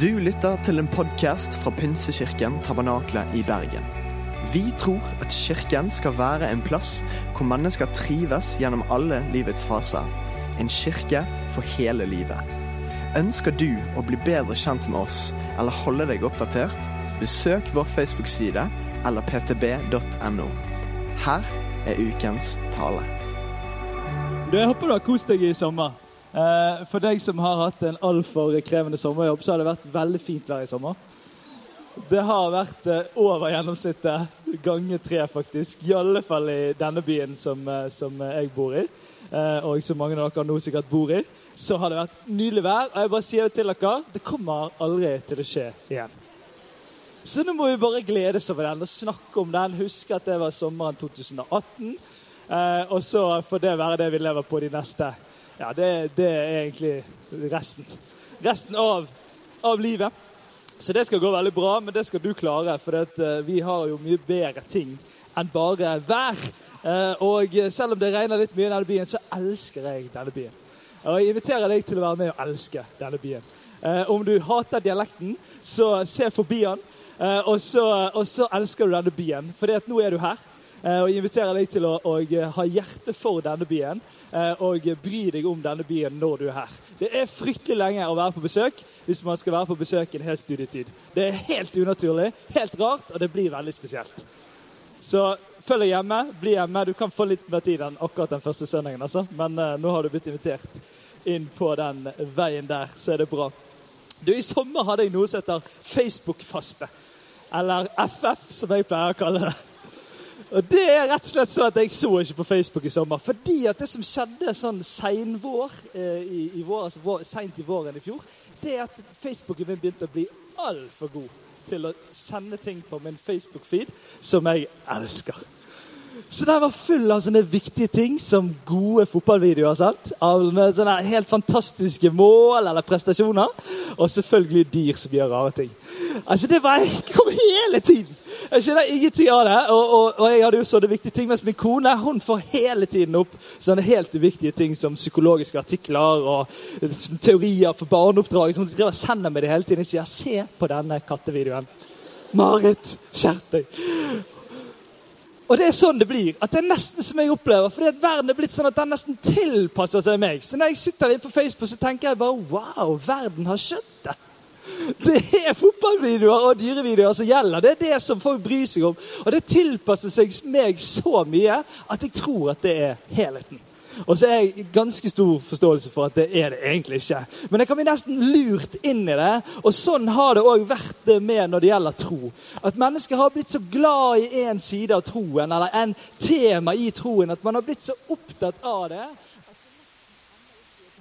Du lytter til en podkast fra Pinsekirken Tabernakle i Bergen. Vi tror at kirken skal være en plass hvor mennesker trives gjennom alle livets faser. En kirke for hele livet. Ønsker du å bli bedre kjent med oss eller holde deg oppdatert? Besøk vår Facebook-side eller ptb.no. Her er ukens tale. Du, jeg håper du har kost deg i sommer. Eh, for deg som har hatt en altfor krevende sommerjobb, så har det vært veldig fint vær i sommer. Det har vært eh, over gjennomsnittet, ganger tre faktisk. I alle fall i denne byen som, eh, som jeg bor i, og som mange av dere nå sikkert bor i. Så har det vært nydelig vær. Og jeg bare sier det til dere, det kommer aldri til å skje igjen. Så nå må vi bare glede oss over den og snakke om den. Huske at det var sommeren 2018. og så får det være det vi lever på de neste ja, det, det, er egentlig resten. Resten av, av, livet. Så det skal gå veldig bra, men det skal du klare. For det, uh, vi har jo mye bedre ting enn bare vær. Uh, og selv om det regner litt mye i denne byen, så elsker jeg denne byen. Og jeg inviterer deg til å være med og elske denne byen. Uh, om du hater dialekten, så se forbi den. Og og, så, elsker du denne byen, for nå er du her. Og jeg inviterer deg til å, å ha hjerte for denne byen. Eh, og bry deg om denne byen når du er her. Det er fryktelig lenge å være på besøk hvis man skal være på besøk en hel studietid. Det er helt unaturlig, helt rart, og det blir veldig spesielt. Så følg hjemme, bli hjemme. Du kan få litt mer tid enn akkurat den første søndagen, altså. men uh, nå har du blitt invitert inn på den veien der, så er det bra. Du, I sommer hadde jeg noe som heter Facebook-faste. Eller FF, som jeg pleier å kalle det. Og Det er rett og slett sånn at jeg så ikke på Facebook i sommer. Fordi at det som skjedde sånn seinvår, eh, altså vår, seint i våren i fjor, det er at Facebooken min begynte å bli altfor god til å sende ting på min Facebook-feed som jeg elsker. Så den var full av sånne viktige ting som gode fotballvideoer. sant? Av sånne helt fantastiske mål eller prestasjoner. Og selvfølgelig dyr som gjør rare ting. Altså, Det var, kom hele tiden! Jeg skjønner ingenting av det. Og, og, og, jeg hadde jo sånne viktige ting, mens min kone hun får hele tiden opp sånne helt uviktige ting som psykologiske artikler og teorier for barneoppdrag. som hun skriver sender meg det hele tiden. Jeg sier 'se på denne kattevideoen'. Marit, skjerp deg! Og det er sånn det blir. At det er nesten som jeg opplever. Fordi at verden er blitt sånn at den nesten tilpasser seg meg. Så når jeg sitter inne på Facebook, så tenker jeg bare wow, verden har skjønt det. Det er fotballvideoer og dyrevideoer som gjelder. Det er det som folk bryr seg om. Og det tilpasser seg meg så mye at jeg tror at det er helheten. Og så er jeg ganske stor forståelse for at det er det egentlig ikke. Men jeg kan bli nesten lurt inn i det. Og sånn har det òg vært det med når det gjelder tro. At mennesker har blitt så glad i én side av troen, eller en tema i troen, at man har blitt så opptatt av det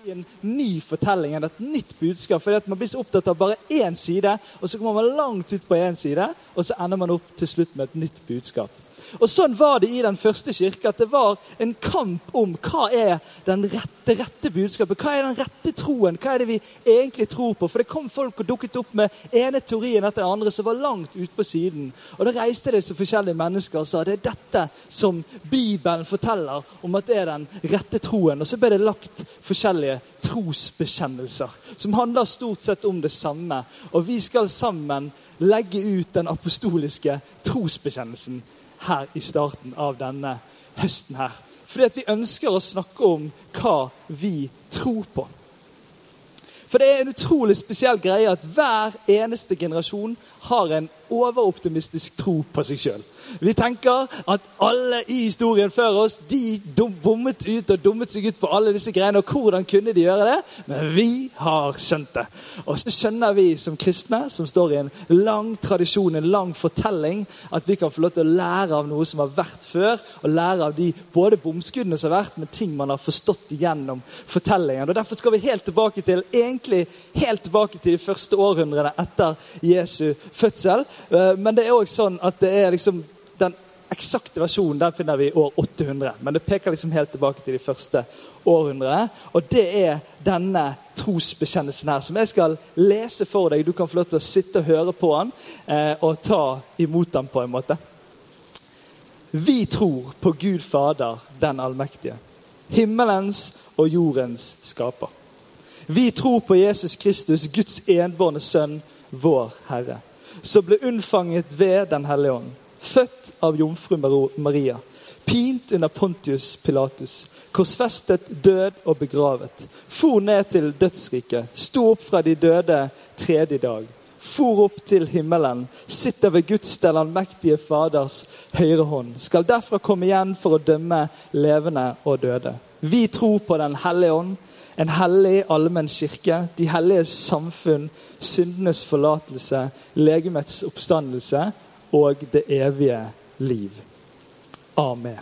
en ny fortelling et nytt budskap. fordi at Man blir så opptatt av bare én side, og så kommer man langt ut på én side, og så ender man opp til slutt med et nytt budskap. Og Sånn var det i den første kirke. At det var en kamp om hva er den rette, rette budskapet. Hva er den rette troen? Hva er det vi egentlig tror på? For det kom folk og dukket opp med ene teorien etter den andre som var langt ute på siden. Og Da reiste det seg forskjellige mennesker og sa det er dette som Bibelen forteller om at det er den rette troen. Og så ble det lagt forskjellige trosbekjennelser som handler stort sett om det samme. Og vi skal sammen legge ut den apostoliske trosbekjennelsen her i starten av denne høsten her. Fordi at vi ønsker å snakke om hva vi tror på. For det er en utrolig spesiell greie at hver eneste generasjon har en overoptimistisk tro på seg sjøl. Vi tenker at alle i historien før oss de bommet ut og dummet seg ut på alle disse greiene. Og hvordan kunne de gjøre det? Men vi har skjønt det. Og så skjønner vi som kristne, som står i en lang tradisjon, en lang fortelling, at vi kan få lov til å lære av noe som har vært før, og lære av de både bomskuddene som har vært, men ting man har forstått gjennom fortellingen. Og Derfor skal vi helt tilbake til egentlig helt tilbake til de første århundrene etter Jesu fødsel. Eh, men det er òg sånn at det er liksom den eksakte versjonen den finner vi i år 800. Men det peker liksom helt tilbake til de første århundrene. Og det er denne trosbekjennelsen her, som jeg skal lese for deg. Du kan få lov til å sitte og høre på den eh, og ta imot den på en måte. Vi tror på Gud Fader, den allmektige. Himmelens og jordens skaper. Vi tror på Jesus Kristus, Guds enbårne sønn, vår Herre, som ble unnfanget ved Den hellige ånd, født av jomfru Maria, pint under Pontius Pilatus, korsfestet, død og begravet, for ned til dødsriket, sto opp fra de døde tredje dag, for opp til himmelen, sitter ved Guds den allmektige Faders høyre hånd, skal derfra komme igjen for å dømme levende og døde. Vi tror på Den hellige ånd, en hellig allmenn kirke, de hellige samfunn, syndenes forlatelse, legemets oppstandelse og det evige liv. Amen.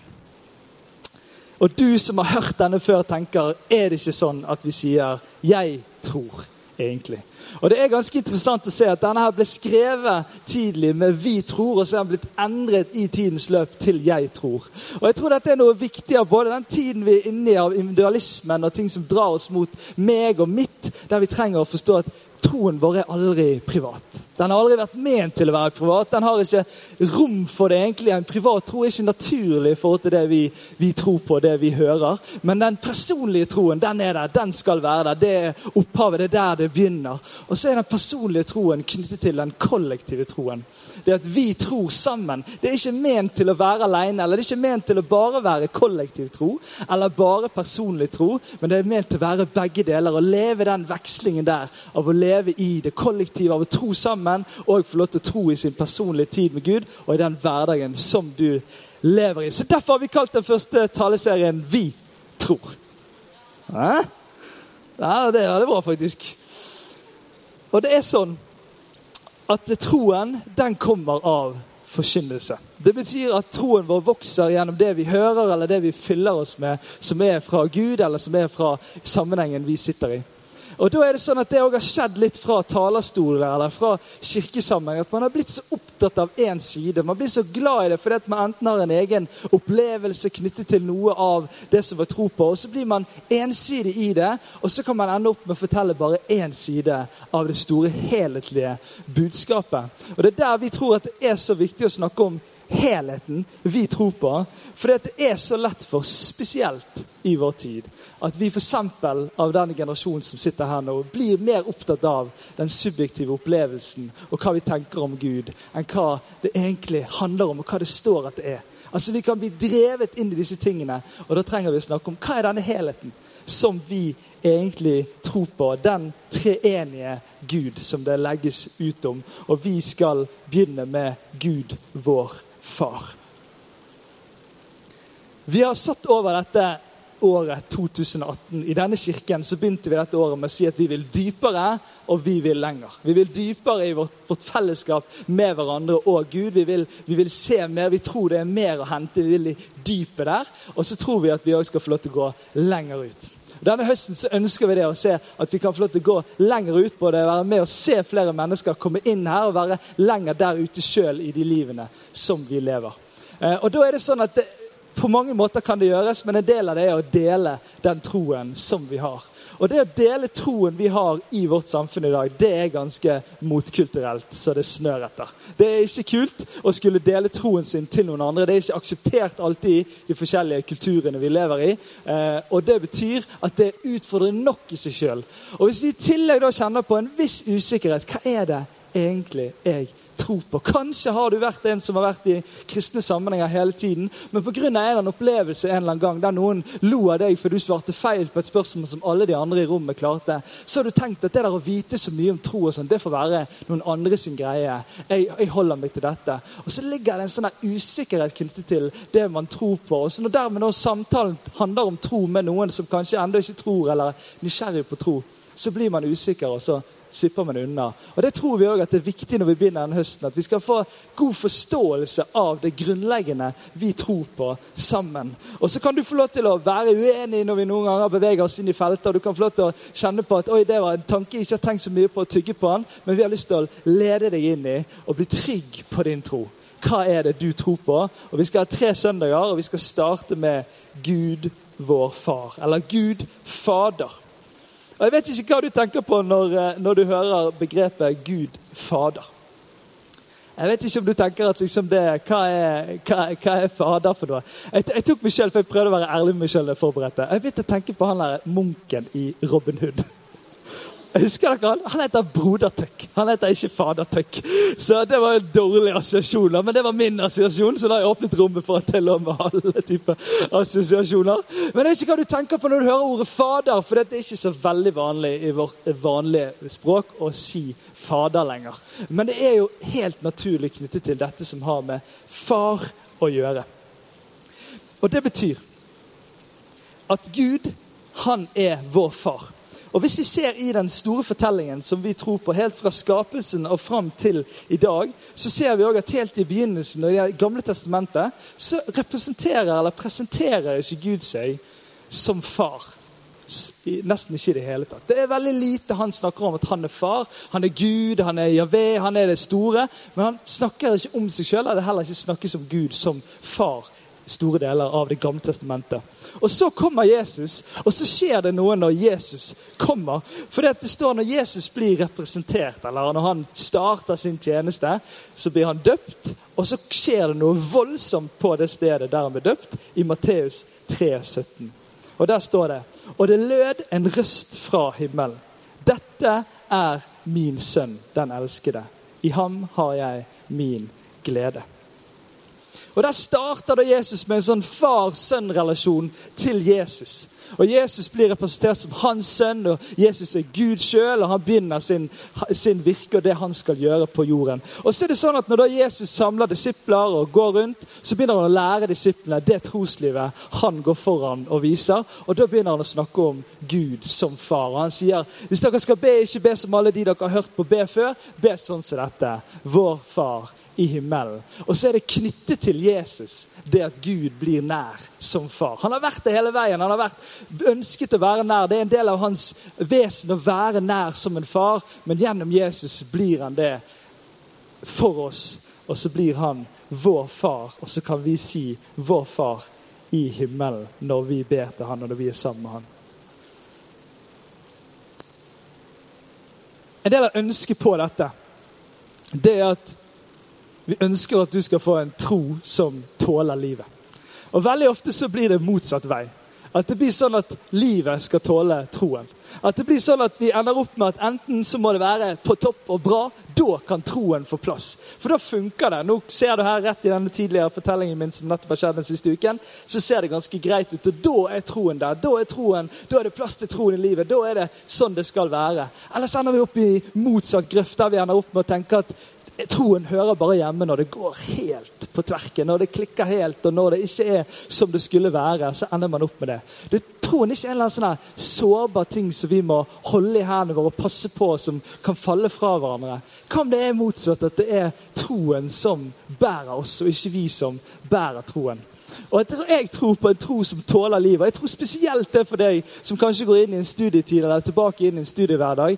Og du som har hørt denne før, tenker er det ikke sånn at vi sier 'jeg tror', egentlig? Og Det er ganske interessant å se at denne her ble skrevet tidlig med 'vi tror', og så er den blitt endret i tidens løp til 'jeg tror'. Og jeg tror dette er noe viktig av både den tiden vi er inne i, av individualismen og ting som drar oss mot meg og mitt, der vi trenger å forstå at troen vår er aldri privat. Den har aldri vært ment til å være privat. Den har ikke rom for det egentlig. En privat tro er ikke naturlig i forhold til det vi, vi, tror på, det vi hører. Men den personlige troen, den er der. Den skal være der. Det er opphavet. Det er der det begynner. Og så er den personlige troen knyttet til den kollektive troen. Det at vi tror sammen. Det er ikke ment til å være alene, eller det er ikke ment til å bare være kollektiv tro eller bare personlig tro, men det er ment til å være begge deler. Å leve den vekslingen der av å leve i det kollektive, av å tro sammen sammen og få lov til å tro i sin personlige tid med Gud og i den hverdagen som du lever i. Så Derfor har vi kalt den første taleserien 'Vi tror'. Ja, Det er veldig bra, faktisk. Og det er sånn at troen, den kommer av forkynnelse. Det betyr at troen vår vokser gjennom det vi hører, eller det vi fyller oss med, som er fra Gud, eller som er fra sammenhengen vi sitter i. Og da er Det sånn at det også har skjedd litt fra talerstoler eller fra kirkesammenheng. At man har blitt så opptatt av én side. Man blir så glad i det fordi at man enten har en egen opplevelse knyttet til noe av det som var tro på. Og så blir man ensidig i det, og så kan man ende opp med å fortelle bare én side av det store, helhetlige budskapet. Og Det er der vi tror at det er så viktig å snakke om helheten vi tror på. For det er så lett for, spesielt i vår tid, at vi f.eks. av den generasjonen som sitter her nå, blir mer opptatt av den subjektive opplevelsen og hva vi tenker om Gud, enn hva det egentlig handler om, og hva det står at det er. Altså Vi kan bli drevet inn i disse tingene, og da trenger vi å snakke om hva er denne helheten som vi egentlig tror på. Den treenige Gud som det legges ut om. Og vi skal begynne med Gud vår far. Vi har satt over dette året 2018. I denne kirken så begynte vi dette året med å si at vi vil dypere, og vi vil lenger. Vi vil dypere i vårt, vårt fellesskap med hverandre og Gud. Vi vil, vi vil, se mer. Vi tror det er mer å hente. Vi vil i dypet der. Og så tror vi at vi òg skal få lov til å gå lenger ut. Denne høsten så ønsker vi det å se at vi kan få lov til å gå lenger ut på det. Være med og se flere mennesker komme inn her og være lenger der ute sjøl i de livene som vi lever. Eh, og da er det sånn at det, På mange måter kan det gjøres, men en del av det er å dele den troen som vi har. Og det å dele troen vi har i vårt samfunn i dag, det er ganske motkulturelt så det snør etter. Det er ikke kult å skulle dele troen sin til noen andre. Det er ikke akseptert alltid i de forskjellige kulturene vi lever i. Eh, og det betyr at det utfordrer nok i seg sjøl. Og hvis vi i tillegg da kjenner på en viss usikkerhet, hva er det egentlig jeg tro på. Kanskje har du vært en som har vært i kristne sammenhenger hele tiden, men pga. en eller annen opplevelse en eller annen gang der noen lo av deg for du svarte feil på et spørsmål som alle de andre i rommet klarte, så har du tenkt at det der å vite så mye om tro og sånn, det får være noen andre sin greie. Jeg, jeg holder meg til dette. Og så ligger det en sånn usikkerhet knyttet til det man tror på. Og så når dermed når samtalen handler om tro med noen som kanskje ennå ikke tror, eller er nysgjerrig på tro, så blir man usikker, og så slipper man unna. Og Det tror vi også at det er viktig når vi begynner denne høsten. At vi skal få god forståelse av det grunnleggende vi tror på sammen. Og Så kan du få lov til å være uenig når vi noen ganger beveger oss inn i felter. Du kan få lov til å kjenne på at oi, det var en tanke jeg ikke har tenkt så mye på å tygge på den, men vi har lyst til å lede deg inn i og bli trygg på din tro. Hva er det du tror på? Og Vi skal ha tre søndager, og vi skal starte med Gud vår far. Eller Gud Fader. Og Jeg vet ikke hva du tenker på når, eh, når du hører begrepet Gud Fader. Jeg vet ikke om du tenker at liksom det, hva er, hva, hva er Fader for noe? Jeg, jeg tok meg selv, for jeg prøvde å være ærlig med meg selv. Jeg begynte å tenke på han der munken i Robin Hood. Husker dere han? Han heter Broder Tøkk. Han heter ikke Fader Tøkk. Så det var en dårlig assosiasjon. Men det var min assosiasjon, så da har jeg åpnet rommet for å telle om alle typer assosiasjoner. Men jeg vet ikke hva du tenker på når du hører ordet fader, for det er ikke så veldig vanlig i vårt vanlige språk å si fader lenger. Men det er jo helt naturlig knyttet til dette som har med far å gjøre. Og det betyr at Gud, han er vår far. Og Hvis vi ser i den store fortellingen som vi tror på, helt fra skapelsen og fram til i dag, så ser vi også at helt i begynnelsen og i Det gamle testamentet så representerer eller presenterer ikke Gud seg som far. Nesten ikke i det hele tatt. Det er veldig lite han snakker om at han er far. Han er Gud, han er Javé, han er det store. Men han snakker ikke om seg sjøl. eller er heller ikke snakkes om Gud som far store deler av Det gamle testamentet. Og Så kommer Jesus, og så skjer det noe når Jesus kommer. For det står Når Jesus blir representert, eller når han starter sin tjeneste, så blir han døpt, og så skjer det noe voldsomt på det stedet der han blir døpt, i Matteus 3, 17. Og der står det Og det lød en røst fra himmelen. Dette er min sønn, den elskede. I ham har jeg min glede. Og Der starter da Jesus med en sånn far-sønn-relasjon til Jesus. Og Jesus blir representert som hans sønn, og Jesus er Gud sjøl. Og han begynner sin, sin, virke og det han skal gjøre på jorden. Og så er det sånn at Når da Jesus samler disipler og går rundt, så begynner han å lære disiplene det troslivet han går foran og viser. Og Da begynner han å snakke om Gud som far. Og Han sier hvis dere skal be, ikke be som alle de dere har hørt på be før. Be sånn som dette. Vår far i himmelen. Og så er det knyttet til Jesus, det at Gud blir nær som far. Han har vært det hele veien. Han har vært ønsket å være nær. Det er en del av hans vesen å være nær som en far, men gjennom Jesus blir han det for oss. Og så blir han vår far, og så kan vi si 'vår far' i himmelen når vi ber til han og når vi er sammen med han. En del av ønsket på dette det er at vi ønsker at du skal få en tro som tåler livet. Og Veldig ofte så blir det motsatt vei. At det blir sånn at livet skal tåle troen. At det blir sånn at vi ender opp med at enten så må det være på topp og bra. Da kan troen få plass. For da funker det. Nå ser du her rett i denne tidligere fortellingen min som nettopp har skjedd den siste uken, så ser det ganske greit ut. Og da er troen der. Da er troen, da er det plass til troen i livet. Da er det sånn det skal være. Ellers ender vi opp i motsatt grøft, der vi ender opp med å tenke at Troen hører bare hjemme når det går helt på tverken, når det klikker helt, og når det ikke er som det skulle være. Så ender man opp med det. det troen ikke er en eller annen sånn sårbar ting som vi må holde i hendene våre og passe på, som kan falle fra hverandre. Hva om det er motsatt, at det er troen som bærer oss, og ikke vi som bærer troen? Og Jeg tror på en tro som tåler livet. Jeg tror spesielt det for deg som kanskje går inn i en studietid eller tilbake inn i en studiehverdag.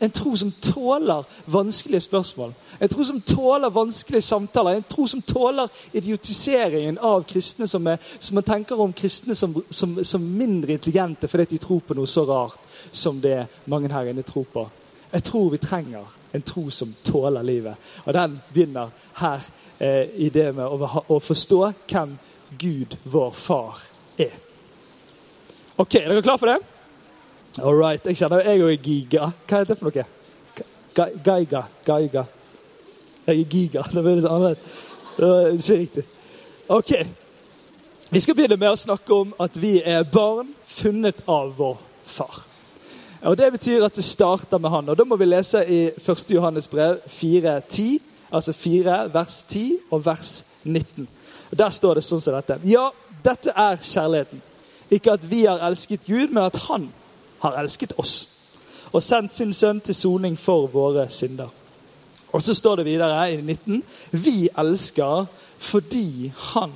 En tro som tåler vanskelige spørsmål. En tro som tåler vanskelige samtaler. En tro som tåler idiotiseringen av kristne, som, er, som man tenker om kristne som, som, som mindre intelligente fordi de tror på noe så rart som det mange her inne tror på. Jeg tror vi trenger en tro som tåler livet. Og den begynner her eh, i det med å, å forstå hvem Gud, vår far, er. Ok, Er dere klare for det? All right. Jeg kjenner jeg er giga. Hva er det for noe? Geiga. Geiga. Jeg er giga. Det blir litt annerledes. Det er ikke riktig. Ok. Vi skal begynne med å snakke om at vi er barn funnet av vår far. Og Det betyr at det starter med han. Og Da må vi lese i 1. Johannes brev 4.10, altså 4 vers 10 og vers 19. Og Der står det sånn som dette. Ja, dette er kjærligheten. Ikke at vi har elsket Gud, men at Han har elsket oss. Og sendt sin sønn til soning for våre synder. Og så står det videre i 19.: Vi elsker fordi Han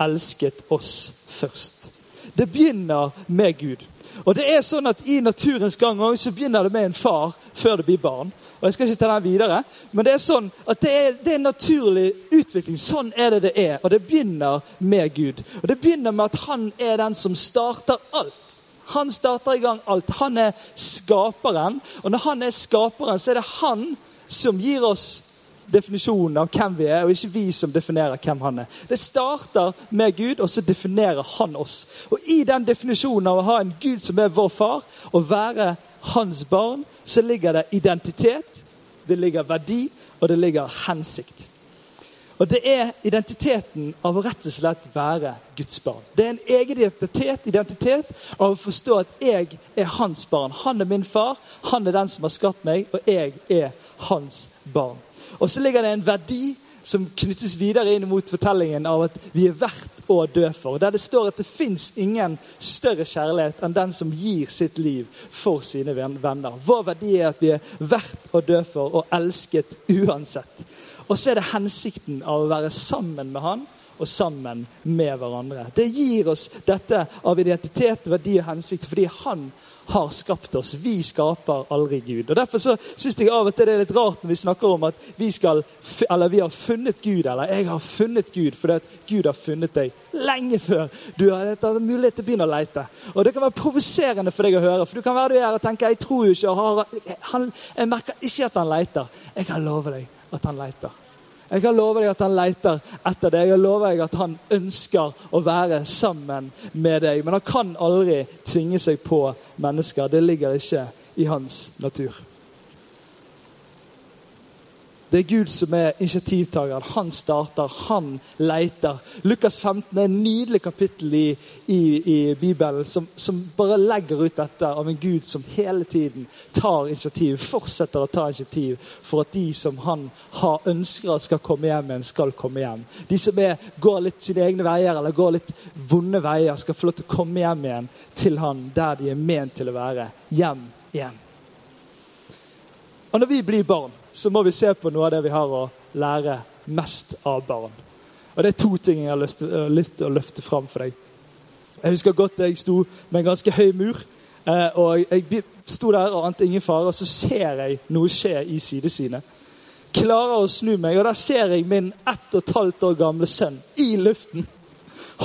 elsket oss først. Det begynner med Gud. Og det er sånn at I naturens gang så begynner det med en far før det blir barn. Og Jeg skal ikke ta den videre, men det er sånn at det er, det er en naturlig utvikling. Sånn er det det er. Og det begynner med Gud. Og Det begynner med at han er den som starter alt. Han starter i gang alt. Han er skaperen. Og når han er skaperen, så er det han som gir oss definisjonen av hvem vi er, og ikke vi som definerer hvem han er. Det starter med Gud, og så definerer han oss. Og I den definisjonen av å ha en Gud som er vår far, og være hans barn, så ligger det identitet, det ligger verdi, og det ligger hensikt. Og Det er identiteten av å rett og slett være Guds barn. Det er en egen identitet, identitet av å forstå at jeg er hans barn. Han er min far, han er den som har skapt meg, og jeg er hans barn. Og så ligger det en verdi som knyttes videre inn mot fortellingen av at vi er verdt å dø for. Der det står at det fins ingen større kjærlighet enn den som gir sitt liv for sine venner. Vår verdi er at vi er verdt å dø for og elsket uansett. Og så er det hensikten av å være sammen med han og sammen med hverandre. Det gir oss dette av identitet, verdi og hensikt fordi han har skapt oss. Vi skaper aldri Gud. Og Derfor så syns jeg av og til det er litt rart når vi snakker om at vi, skal, vi har funnet Gud, eller jeg har funnet Gud, fordi at Gud har funnet deg lenge før du har mulighet til å begynne å lete. Og Det kan være provoserende for deg å høre, for du kan være du er og tenke jeg tror jo ikke, han, jeg merker ikke at han leter. Jeg kan love deg at han leter. Jeg kan love deg at han leter etter deg. Jeg lover deg at han ønsker å være sammen med deg. Men han kan aldri tvinge seg på mennesker. Det ligger ikke i hans natur. Det er Gud som er initiativtakeren. Han starter, han leter. Lukas 15 er et nydelig kapittel i, i, i Bibelen som, som, bare legger ut dette av en Gud som hele tiden tar initiativ, fortsetter å ta initiativ for at de som han har ønsker at skal komme hjem igjen, skal komme hjem. De som er, går litt sine egne veier eller går litt vonde veier, skal få lov til å komme hjem igjen til han der de er ment til å være. Hjem igjen. Og når vi blir barn så må vi se på noe av det vi har å lære mest av barn. Og Det er to ting jeg har lyst lyst til å løfte fram for deg. Jeg husker godt jeg sto med en ganske høy mur. Eh, og Jeg sto der og ante ingen fare, og så ser jeg noe skje i sidesynet. Klarer å snu meg, og der ser jeg min ett og et halvt år gamle sønn i luften.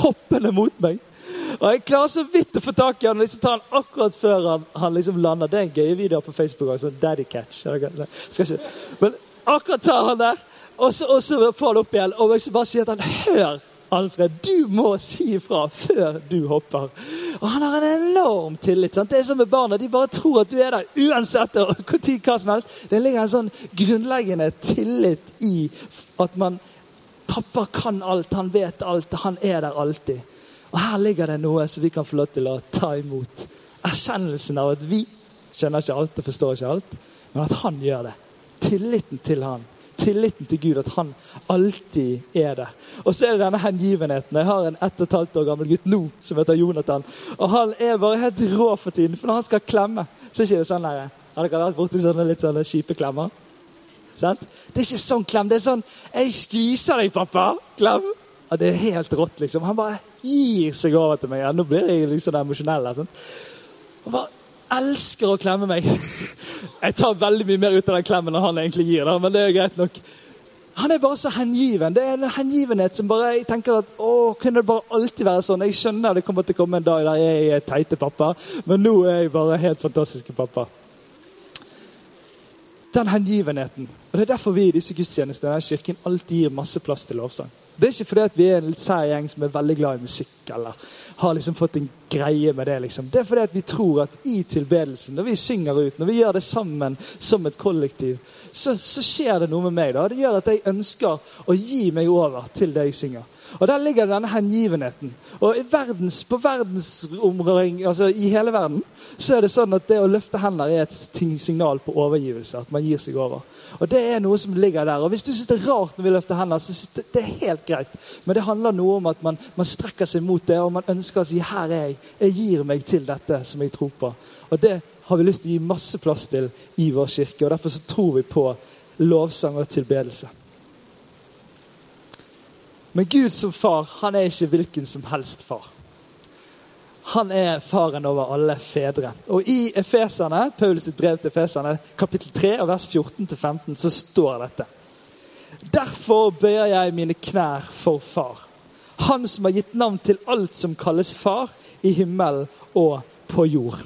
Hoppende mot meg. Og Jeg klarer så vidt å få tak i han og liksom tar han akkurat før han, han liksom lander. Det er en gøy video på Facebook. Sånn Daddy catch. Ikke. Men akkurat tar han der, og så, og så får han opp igjen. Og jeg bare sier at han hør, Alfred, du må si ifra før du hopper. Og han har en enorm tillit. Sant? Det er som med barna. De bare tror at du er der uansett og hva som helst. Det ligger en sånn grunnleggende tillit i at man Pappa kan alt, han vet alt, han er der alltid. Og Her ligger det noe som vi kan få lov til å ta imot. Erkjennelsen av at vi skjønner ikke alt og forstår ikke alt, men at han gjør det. Tilliten til han. Tilliten til Gud, at han alltid er der. Og så er det denne hengivenheten. Jeg har en ett og et halvt år gammel gutt nå som heter Jonathan. Og han er bare helt rå for tiden, for når han skal klemme, så er det ikke sånn der, Har dere vært borti sånne litt sånne kjipe klemmer? Sant? Det er ikke sånn klem. Det er sånn 'Jeg skviser deg, pappa'. Klem. Ja, det er helt rått, liksom. Han bare gir seg over til meg. Ja, nå blir jeg liksom emosjonell. Han bare elsker å klemme meg. Jeg tar veldig mye mer ut av den klemmen enn han egentlig gir, da, men det er greit nok. Han er bare så hengiven. Det er en hengivenhet som bare jeg tenker at å, kunne det bare alltid være sånn? Jeg skjønner det kommer til å komme en dag der jeg er teite pappa, men nå er jeg bare helt fantastiske pappa. Den hengivenheten. Og Det er derfor vi i disse gudstjenestene i kirken alltid gir masse plass til lovsang. Det er ikke fordi vi er en litt sær gjeng som er veldig glad i musikk. eller har liksom fått en greie med Det liksom. Det er fordi vi tror at i tilbedelsen, når vi synger ut, når vi gjør det sammen som et kollektiv, så, så skjer det noe med meg. da. Det gjør at jeg ønsker å gi meg over til det jeg synger. Og Der ligger denne hengivenheten. Og verdens, på verdensområdet, altså i hele verden så er det sånn at det å løfte hender er et signal på overgivelse. At man gir seg over. Og Det er noe som ligger der. Og Hvis du syns det er rart når vi løfter hender, så synes det, det er helt greit. Men det handler noe om at man, man, strekker seg mot det, og man ønsker å si 'her er jeg'. Jeg gir meg til dette som jeg tror på. Og Det har vi lyst til å gi masse plass til i vår kirke. og Derfor så tror vi på lovsang og tilbedelse. Men Gud som far, han er ikke hvilken som helst far. Han er faren over alle fedre. Og I Efeserne, Paulus' brev til Efeserne, kapittel 3, vers 14-15, så står dette. Derfor bøyer jeg mine knær for Far, Han som har gitt navn til alt som kalles far i himmel og på jord.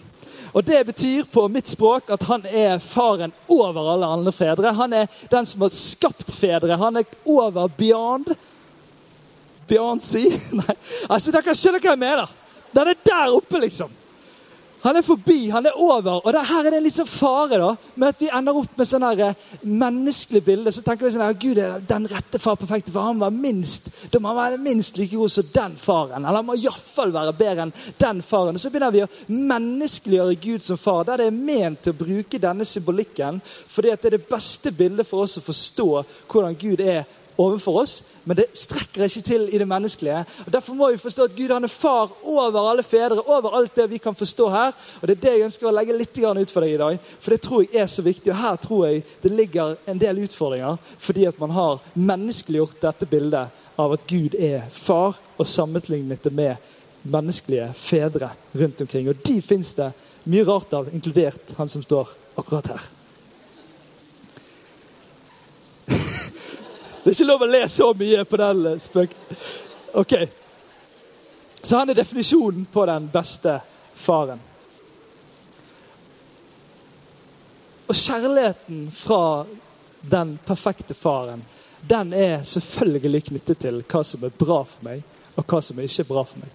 Og Det betyr på mitt språk at han er faren over alle andre fedre. Han er den som har skapt fedre. Han er over beyond. Beyoncé? Nei, altså Dere skjønner hva jeg mener. Den er der oppe, liksom. Han er forbi, han er over. Og det, her er det en sånn fare da, med at vi ender opp med sånn eh, menneskelig bilde. Så tenker vi sånn her, Gud er den rette far, perfekte far. Han var minst da må han være minst like god som den faren. Eller han må iallfall være bedre enn den faren. Og Så begynner vi å menneskeliggjøre Gud som far. Der det er ment til å bruke denne symbolikken fordi at det er det beste bildet for oss å forstå hvordan Gud er overfor oss, men det strekker ikke til i det menneskelige. Og Derfor må vi forstå at Gud han er far over alle fedre, over alt det vi kan forstå her. Og Det er det jeg ønsker å legge litt ut for deg i dag, for det tror jeg er så viktig. Og her tror jeg det ligger en del utfordringer, fordi at man har menneskeliggjort dette bildet av at Gud er far, og sammenlignet det med menneskelige fedre rundt omkring. Og de fins det mye rart av, inkludert han som står akkurat her. Det er ikke lov å le så mye på den eh, spøken. Ok. Så han er definisjonen på den beste faren. Og kjærligheten fra den perfekte faren, den er selvfølgelig knyttet til hva som er bra for meg, og hva som er ikke bra for meg.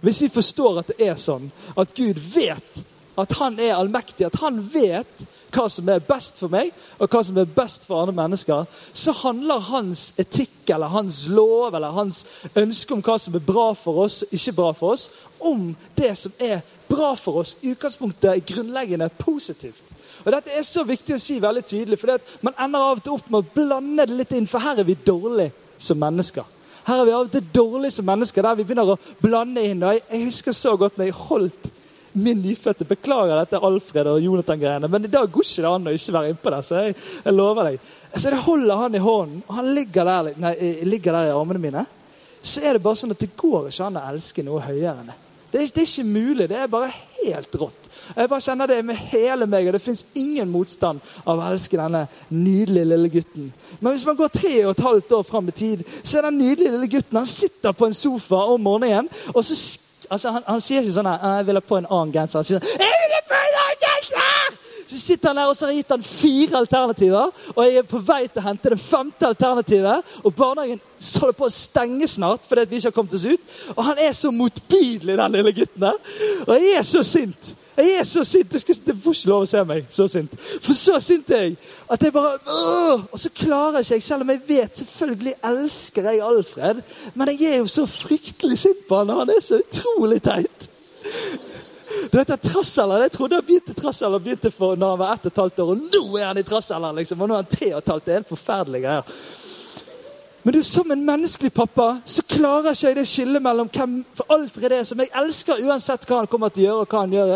Hvis vi forstår at det er sånn at Gud vet at han er allmektig, at han vet hva som er best for meg, og hva som er best for andre mennesker, så handler hans etikk eller hans lov eller hans ønske om hva som er bra for oss, ikke bra for oss, om det som er bra for oss. I utgangspunktet grunnleggende positivt. Og Dette er så viktig å si veldig tydelig, for man ender av og til opp med å blande det litt inn, for her er vi dårlige som mennesker. Her er vi av og til dårlige som mennesker, der vi begynner å blande inn. og Jeg, jeg husker så godt når jeg holdt min nyfødte. Beklager dette Alfred og Jonathan-greiene, men i dag går ikke det an å ikke være innpå det. Så jeg, jeg lover deg. Så jeg holder han i hånden, og han ligger der, nei, ligger der i armene mine. Så er det bare sånn at det går ikke an å elske noe høyere enn det. Det er, det er ikke mulig. Det er bare helt rått. Jeg bare kjenner det med hele meg, og det fins ingen motstand av å elske denne nydelige lille gutten. Men hvis man går tre og et halvt år fram i tid, så er den nydelige lille gutten han sitter på en sofa om morgenen, og så Altså, han, han, sier ikke sånn her 'Jeg vil ha på en annen genser'. Han sier sånn 'Jeg vil ha på en annen genser!' Så sitter han der, og så har jeg gitt han fire alternativer. Og jeg er på vei til å hente det femte alternativet. Og barnehagen holder på å stenge snart fordi vi ikke har kommet oss ut. Og han er så motbydelig, den lille gutten der. Og jeg er så sint. Jeg er så sint. Du, får ikke lov å se meg så sint. For så sint er jeg at jeg bare øh, Og så klarer jeg ikke, selv om jeg vet Selvfølgelig elsker jeg Alfred, men jeg er jo så fryktelig sint på han, og han er så utrolig teit. Du vet, Trasseller, Jeg trodde han begynte trasseller begynte for når han var ett og et halvt år, og nå er han i trasseller! liksom, og nå er han tre og et halvt. Det er helt forferdelige greier. Men du, som en menneskelig pappa så klarer ikke jeg det skillet mellom hvem for Alfred er, som jeg elsker uansett hva han kommer til å gjøre, og hva han gjør,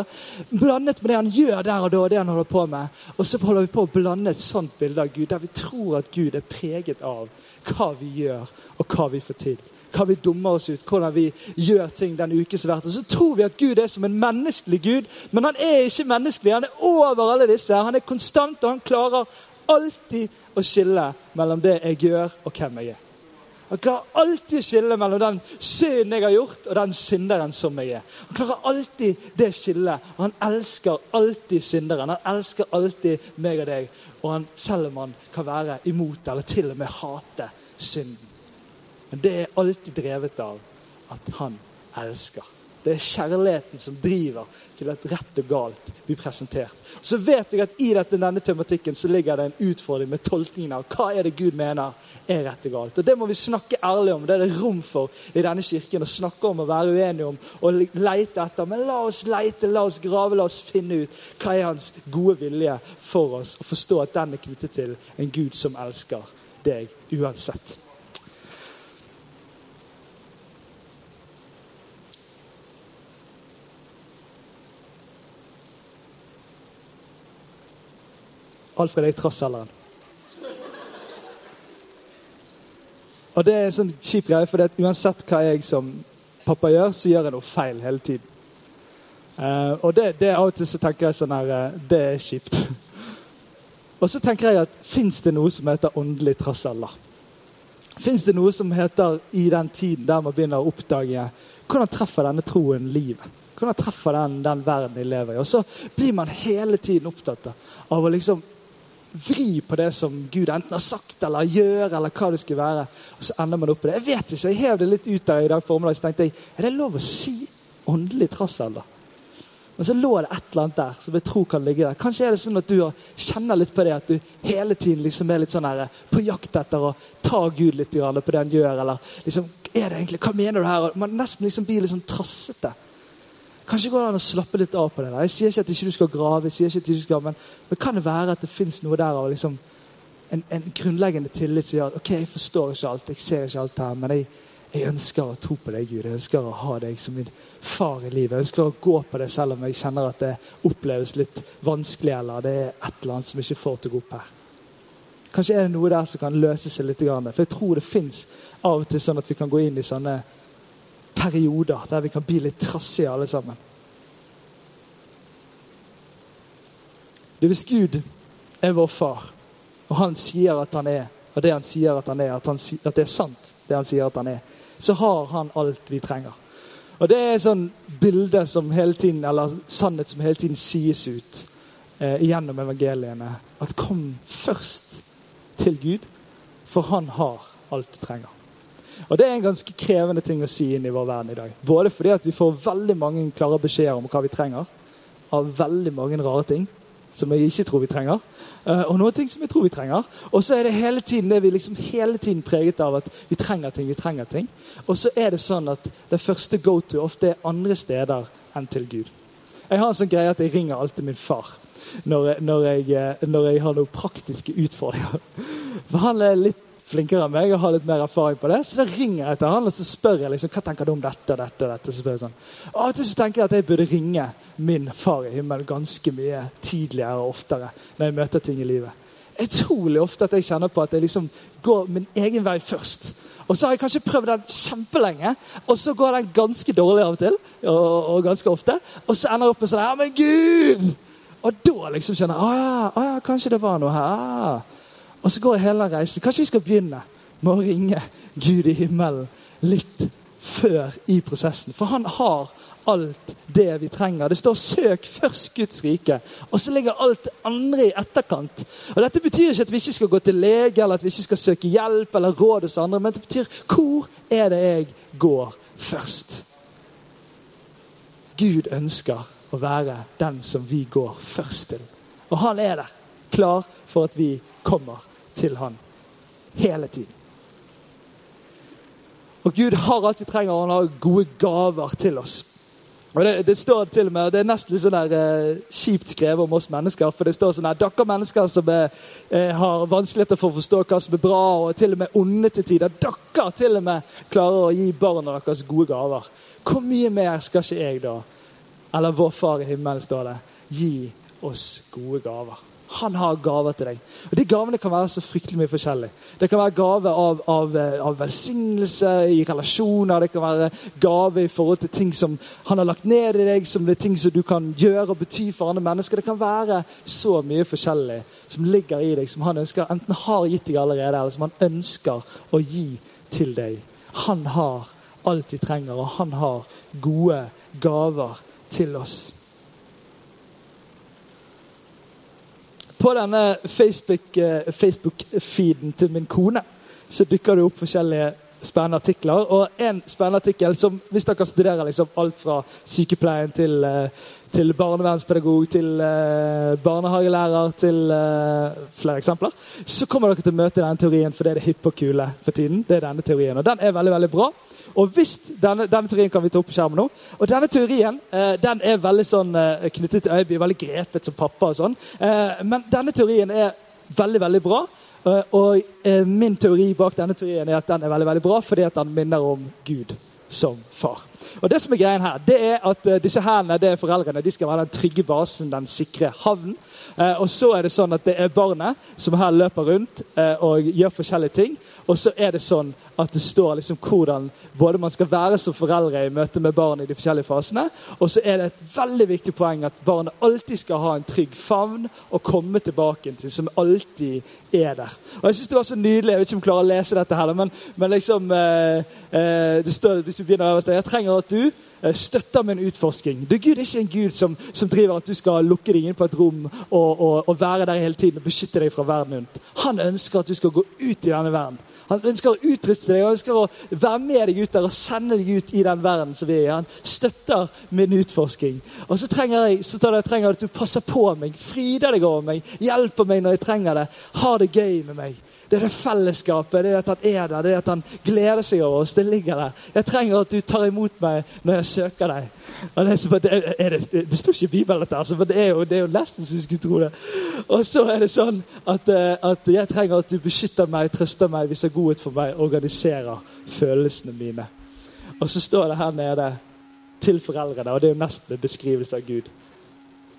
blandet med det han gjør der og da, og det han holder på med. Og så holder vi på å blande et sånt bilde av Gud, der vi tror at Gud er preget av hva vi gjør, og hva vi får til. Hva vi dummer oss ut, hvordan vi gjør ting den ukes vært. Og så tror vi at Gud er som en menneskelig Gud, men han er ikke menneskelig. Han er over alle disse. Han er konstant, og han klarer alltid å skille mellom det jeg gjør, og hvem jeg er. Han klarer alltid å skille mellom den synden jeg har gjort, og den synderen som jeg er. Han klarer alltid det skillet. Og han elsker alltid synderen. Han elsker alltid meg og deg. Og han, selv om han kan være imot eller til og med hate synden. Men det er alltid drevet av at han elsker. Det er kjærligheten som driver til at rett og galt blir presentert. Så vet jeg at I denne tematikken så ligger det en utfordring med tolkningen av hva er det Gud mener er rett og galt. Og Det må vi snakke ærlig om. Det er det rom for i denne kirken. Å snakke om og være uenige om og leite etter. Men la oss leite, la oss grave, la oss finne ut hva er hans gode vilje for oss. Og forstå at den er knyttet til en Gud som elsker deg uansett. Alfred i trassalderen. Og det er en sånn kjip greie, for uansett hva jeg som pappa gjør, så gjør jeg noe feil hele tiden. Uh, og det, det Av og til så tenker jeg sånn her uh, Det er kjipt. og så tenker jeg at fins det noe som heter åndelig trassalder? Fins det noe som heter i den tiden der man begynner å oppdage hvordan treffer denne troen livet? Hvordan treffer den den verden jeg lever i? Og så blir man hele tiden opptatt av å liksom vri på det som Gud enten har sagt eller gjør, eller hva det skulle være. Og så ender man opp på det. Jeg vet ikke, jeg hev det litt ut der i dag formiddag, så tenkte jeg er det lov å si åndelig trassalder? Men så lå det et eller annet der som jeg tror kan ligge der. Kanskje er det sånn at du kjenner litt på det, at du hele tiden liksom er litt sånn her, på jakt etter å ta Gud litt på det han gjør. eller liksom, er det egentlig, Hva mener du her? Man nesten liksom blir litt sånn trassete. Kanskje går det an å slappe litt av på det. der. Jeg sier ikke at ikke du skal grave, jeg sier ikke at du skal, men, men kan det være at det fins noe der av liksom, en, en, grunnleggende tillit som gjør at ok, jeg forstår ikke alt, jeg ser ikke alt her, men jeg, jeg ønsker å tro på deg, Gud. Jeg ønsker å ha deg som min far i livet. Jeg ønsker å gå på det selv om jeg kjenner at det oppleves litt vanskelig, eller det er et eller annet som ikke får til å gå opp her. Kanskje er det noe der som kan løse seg litt. For jeg tror det fins av og til sånn at vi kan gå inn i sånne perioder der vi kan bli litt trassige alle sammen. Du, Hvis Gud er vår far, og han sier at han er, og det han sier at han er, at, han, at det er sant, det han sier at han er, så har han alt vi trenger. Og Det er sånn bilde som hele tiden, eller sannhet som hele tiden sies ut eh, gjennom evangeliene. At kom først til Gud, for han har alt du trenger. Og Det er en ganske krevende ting å si inn i vår verden i dag. Både fordi at vi får veldig mange klare beskjeder om hva vi trenger, av veldig mange rare ting som jeg ikke tror vi trenger. Eh, og noen ting som jeg tror vi trenger. Og så er det hele tiden det vi liksom hele tiden preget av at vi trenger ting. vi trenger ting. Og så er det sånn at det første go to ofte er andre steder enn til Gud. Jeg har en sånn greie at jeg ringer alltid min far når, når, jeg, eh, når jeg har noen praktiske utfordringer. For han er litt flinkere enn meg og har litt mer erfaring på det. Så da ringer jeg til han og så spør jeg liksom, hva tenker du om dette og dette. og dette. Så spør jeg sånn. Av og til så tenker jeg at jeg burde ringe min far i himmelen ganske mye tidligere og oftere når jeg møter ting i livet. Utrolig ofte at jeg kjenner på at jeg liksom går min egen vei først. Og så har jeg kanskje prøvd den kjempelenge, og så går den ganske dårlig av og til. Og, og ganske ofte. Og så ender jeg opp med sånn Ja, men Gud! Og da liksom kjenner jeg å ja, kanskje det var noe her. Og så går jeg hele reisen. Kanskje vi skal begynne med å ringe Gud i himmelen litt før i prosessen. For han har alt det vi trenger. Det står 'søk først Guds rike', og så ligger alt det andre i etterkant. Og Dette betyr ikke at vi ikke skal gå til lege eller at vi ikke skal søke hjelp eller råd hos andre, men det betyr 'hvor er det jeg går først'? Gud ønsker å være den som vi går først til. Og han er der, klar for at vi kommer til han hele tiden. Og Gud har alt vi trenger, og han har gode gaver til oss. Og det, det, står til og med, og det er nesten litt sånn der, eh, kjipt skrevet om oss mennesker. For det står sånn her Dere mennesker som er, eh, har vanskeligheter for å forstå hva som er bra, og til og med onde til tider. Dere til og med klarer å gi barna deres gode gaver. Hvor mye mer skal ikke jeg, da, eller vår Far i himmelen, står det, gi oss gode gaver? Han har gaver til deg. Og De gavene kan være så fryktelig mye forskjellig. Det kan være gave av, av, eh, av, velsignelse i relasjoner. Det kan være gave i forhold til ting som han har lagt ned i deg, som det er ting som du kan gjøre og bety for andre mennesker. Det kan være så mye forskjellig som ligger i deg, som han ønsker enten har gitt deg allerede, eller som han ønsker å gi til deg. Han har alt vi trenger, og han har gode gaver til oss. På denne Facebook-feeden Facebook til min kone så dukker det opp forskjellige spennende artikler. Og en spennende artikkel som, hvis dere studerer liksom alt fra sykepleien til, eh, til barnevernspedagog til uh, barnehagelærer til flere eksempler, så kommer dere til å møte denne teorien, for det er det hippe og kule for tiden. det er denne teorien, Og den er veldig, veldig bra. Og hvis, denne, denne, teorien kan vi ta opp på skjermen nå. Og denne teorien eh, den er veldig sånn eh, knyttet til Øyby, veldig grepet som pappa. og sånn. Eh, men denne teorien er veldig, veldig bra. Eh, og eh, min teori bak denne teorien er at den er veldig, veldig bra fordi at den minner om Gud som far. Og det som er greien her, det er at disse herrene, det er foreldrene, de skal være den trygge basen, den sikre havnen. Eh, og så er det sånn at det er barnet som her løper rundt eh, og gjør forskjellige ting. Og så er det sånn at det står liksom hvordan både man skal være som foreldre i møte med barn i de forskjellige fasene, og så er det et veldig viktig poeng at barnet alltid skal ha en trygg favn å komme tilbake til, som alltid er der. Og jeg synes Det var så nydelig. Jeg vet ikke om jeg klarer å lese dette, her, men, men liksom, eh, eh, det står, hvis vi begynner øverst, Jeg trenger at du eh, støtter min utforsking. Du, Gud er ikke en gud som, som, driver at du skal lukke deg inn på et rom og, og, og være der hele tiden og beskytte deg fra verden rundt. Han ønsker at du skal gå ut i denne verden. Han ønsker å utruste deg, han ønsker å være med deg ut der og sende deg ut i den verden som vi er i. Han støtter min utforsking. Og så trenger jeg så jeg trenger at du passer på meg, fryder deg over meg, hjelper meg når jeg trenger det. Har det gøy med meg. Det er det fellesskapet, det er at han er der, det er at han gleder seg over oss. Det ligger der. Jeg trenger at du tar imot meg når jeg søker deg. Det, det, det, det, står ikke i Bibelen, dette, men det er, jo, det er jo nesten så du skulle tro det. Og så er det sånn at, eh, at jeg trenger at du beskytter meg, trøster meg, viser godhet for meg, organiserer følelsene mine. Og så står det her nede til foreldrene, og det er jo nesten en beskrivelse av Gud.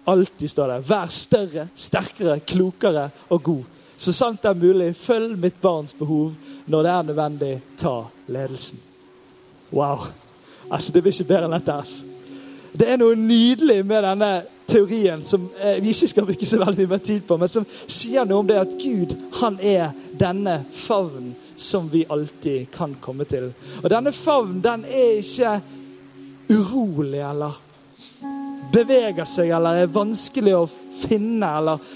Alltid står det 'vær større, sterkere, klokere og god'. Så sant det er mulig, følg mitt barns behov. Når det er nødvendig, ta ledelsen. Wow. Altså, Det blir ikke bedre enn dette. Altså. Det er noe nydelig med denne teorien som eh, vi ikke skal bruke så veldig mye tid på, men som sier noe om det at Gud han er denne favnen som vi alltid kan komme til. Og denne favnen den er ikke urolig eller beveger seg eller er vanskelig å finne eller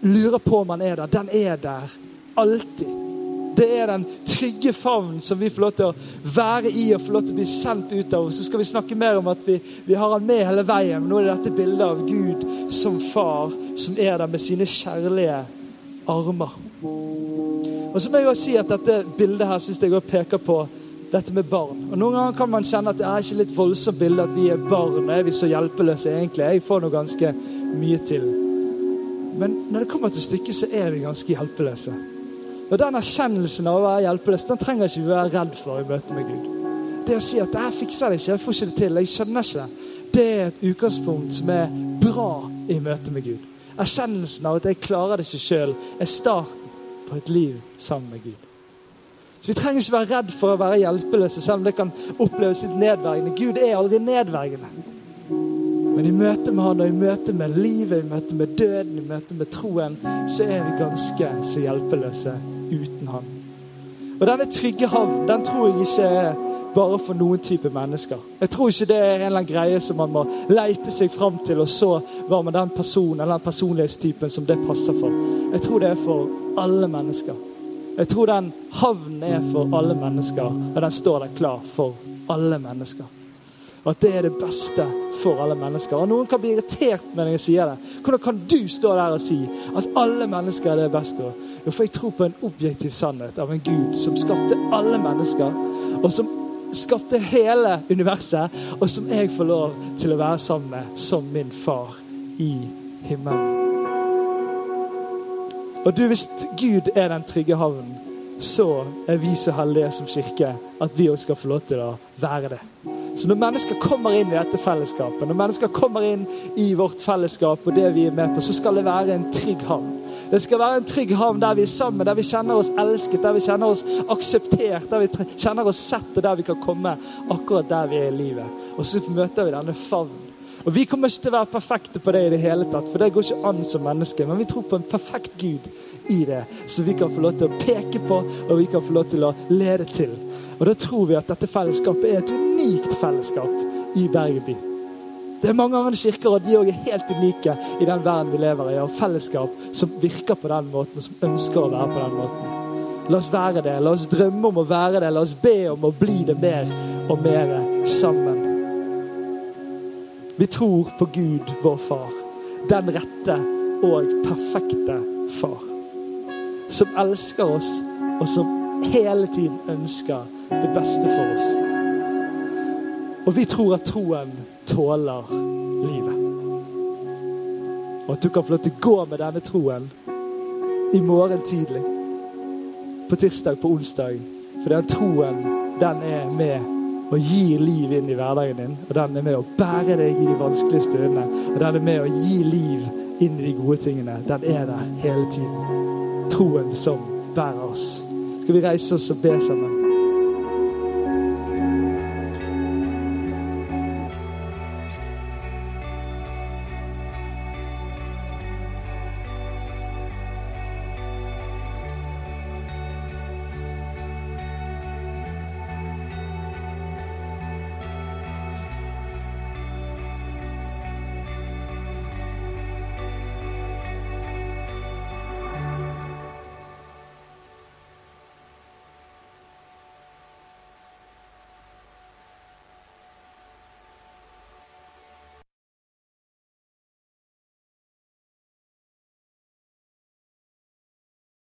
lurer på om han er der, den er der alltid. Det er den trygge favnen som vi får lov til å være i og få lov til å bli sendt ut av. Så skal vi snakke mer om at vi, vi har han med hele veien. Men nå er det dette bildet av Gud som far, som er der med sine kjærlige armer. Og så må jeg også si at Dette bildet her synes jeg også peker på dette med barn. Og Noen ganger kan man kjenne at det er ikke litt voldsomt bilde at vi er barn. Er vi så hjelpeløse egentlig? Jeg får noe ganske mye til. Men når det kommer til stykket, så er vi ganske hjelpeløse. Og Den erkjennelsen av å være hjelpeløs den trenger ikke vi være redd for i møte med Gud. Det å si at 'jeg fikser det ikke, jeg får ikke det til', jeg skjønner ikke det, er et utgangspunkt som er bra i møte med Gud. Erkjennelsen av at 'jeg klarer det ikke sjøl', er starten på et liv sammen med Gud. Så Vi trenger ikke være redd for å være hjelpeløse, selv om det kan oppleves litt nedverdigende. Gud er aldri nedverdigende. Men i møte med han og i møte med livet, i møte med døden, i møte med troen, så er vi ganske så hjelpeløse uten han. Og denne trygge havn den tror jeg ikke er bare for noen type mennesker. Jeg tror ikke det er en eller annen greie som man må leite seg fram til, og så være med den personen eller den personlighetstypen som det passer for. Jeg tror det er for alle mennesker. Jeg tror den havnen er for alle mennesker, og den står der klar for alle mennesker. Og at det er det beste for alle mennesker. Og Noen kan bli irritert når jeg sier det. Hvordan kan du stå der og si at alle mennesker er det beste? Jo, for jeg tror på en objektiv sannhet av en Gud som skapte alle mennesker, og som skapte hele universet, og som jeg får lov til å være sammen med som min far i himmelen. Og du, hvis Gud er den trygge havnen, så er vi så heldige som kirke at vi også skal få lov til å være det. Så når mennesker kommer inn i dette fellesskapet, når mennesker kommer inn i vårt fellesskap og det vi er med på, så skal det være en trygg havn. Det skal være en trygg havn der vi er sammen, der vi kjenner oss elsket, der vi kjenner oss akseptert, der vi kjenner oss sett, og der vi kan komme akkurat der vi er i livet. Og så møter vi denne favnen. Og Vi kommer ikke til å være perfekte på det i det hele tatt, for det går ikke an som menneske. Men vi tror på en perfekt Gud i det, som vi kan få lov til å peke på og vi kan få lov til å lede til. Og Da tror vi at dette fellesskapet er et unikt fellesskap i Bergen. Det er mange andre kirker, og de òg er helt unike i den verden vi lever i. Og fellesskap som virker på den måten, og som ønsker å være på den måten. La oss være det. La oss drømme om å være det. La oss be om å bli det mer og mer sammen. Vi tror på Gud, vår far. Den rette og perfekte far. Som elsker oss, og som hele tiden ønsker det beste for oss. Og vi tror at troen tåler livet. Og at du kan få lov til å gå med denne troen i morgen tidlig. På tirsdag, på onsdag. For den troen, den er med og gir liv inn i hverdagen din. Og den er med å bære deg i de vanskelige stundene. Og den er med å gi liv inn i de gode tingene. Den er der hele tiden. Troen som bærer oss. Skal vi reise oss og be sammen?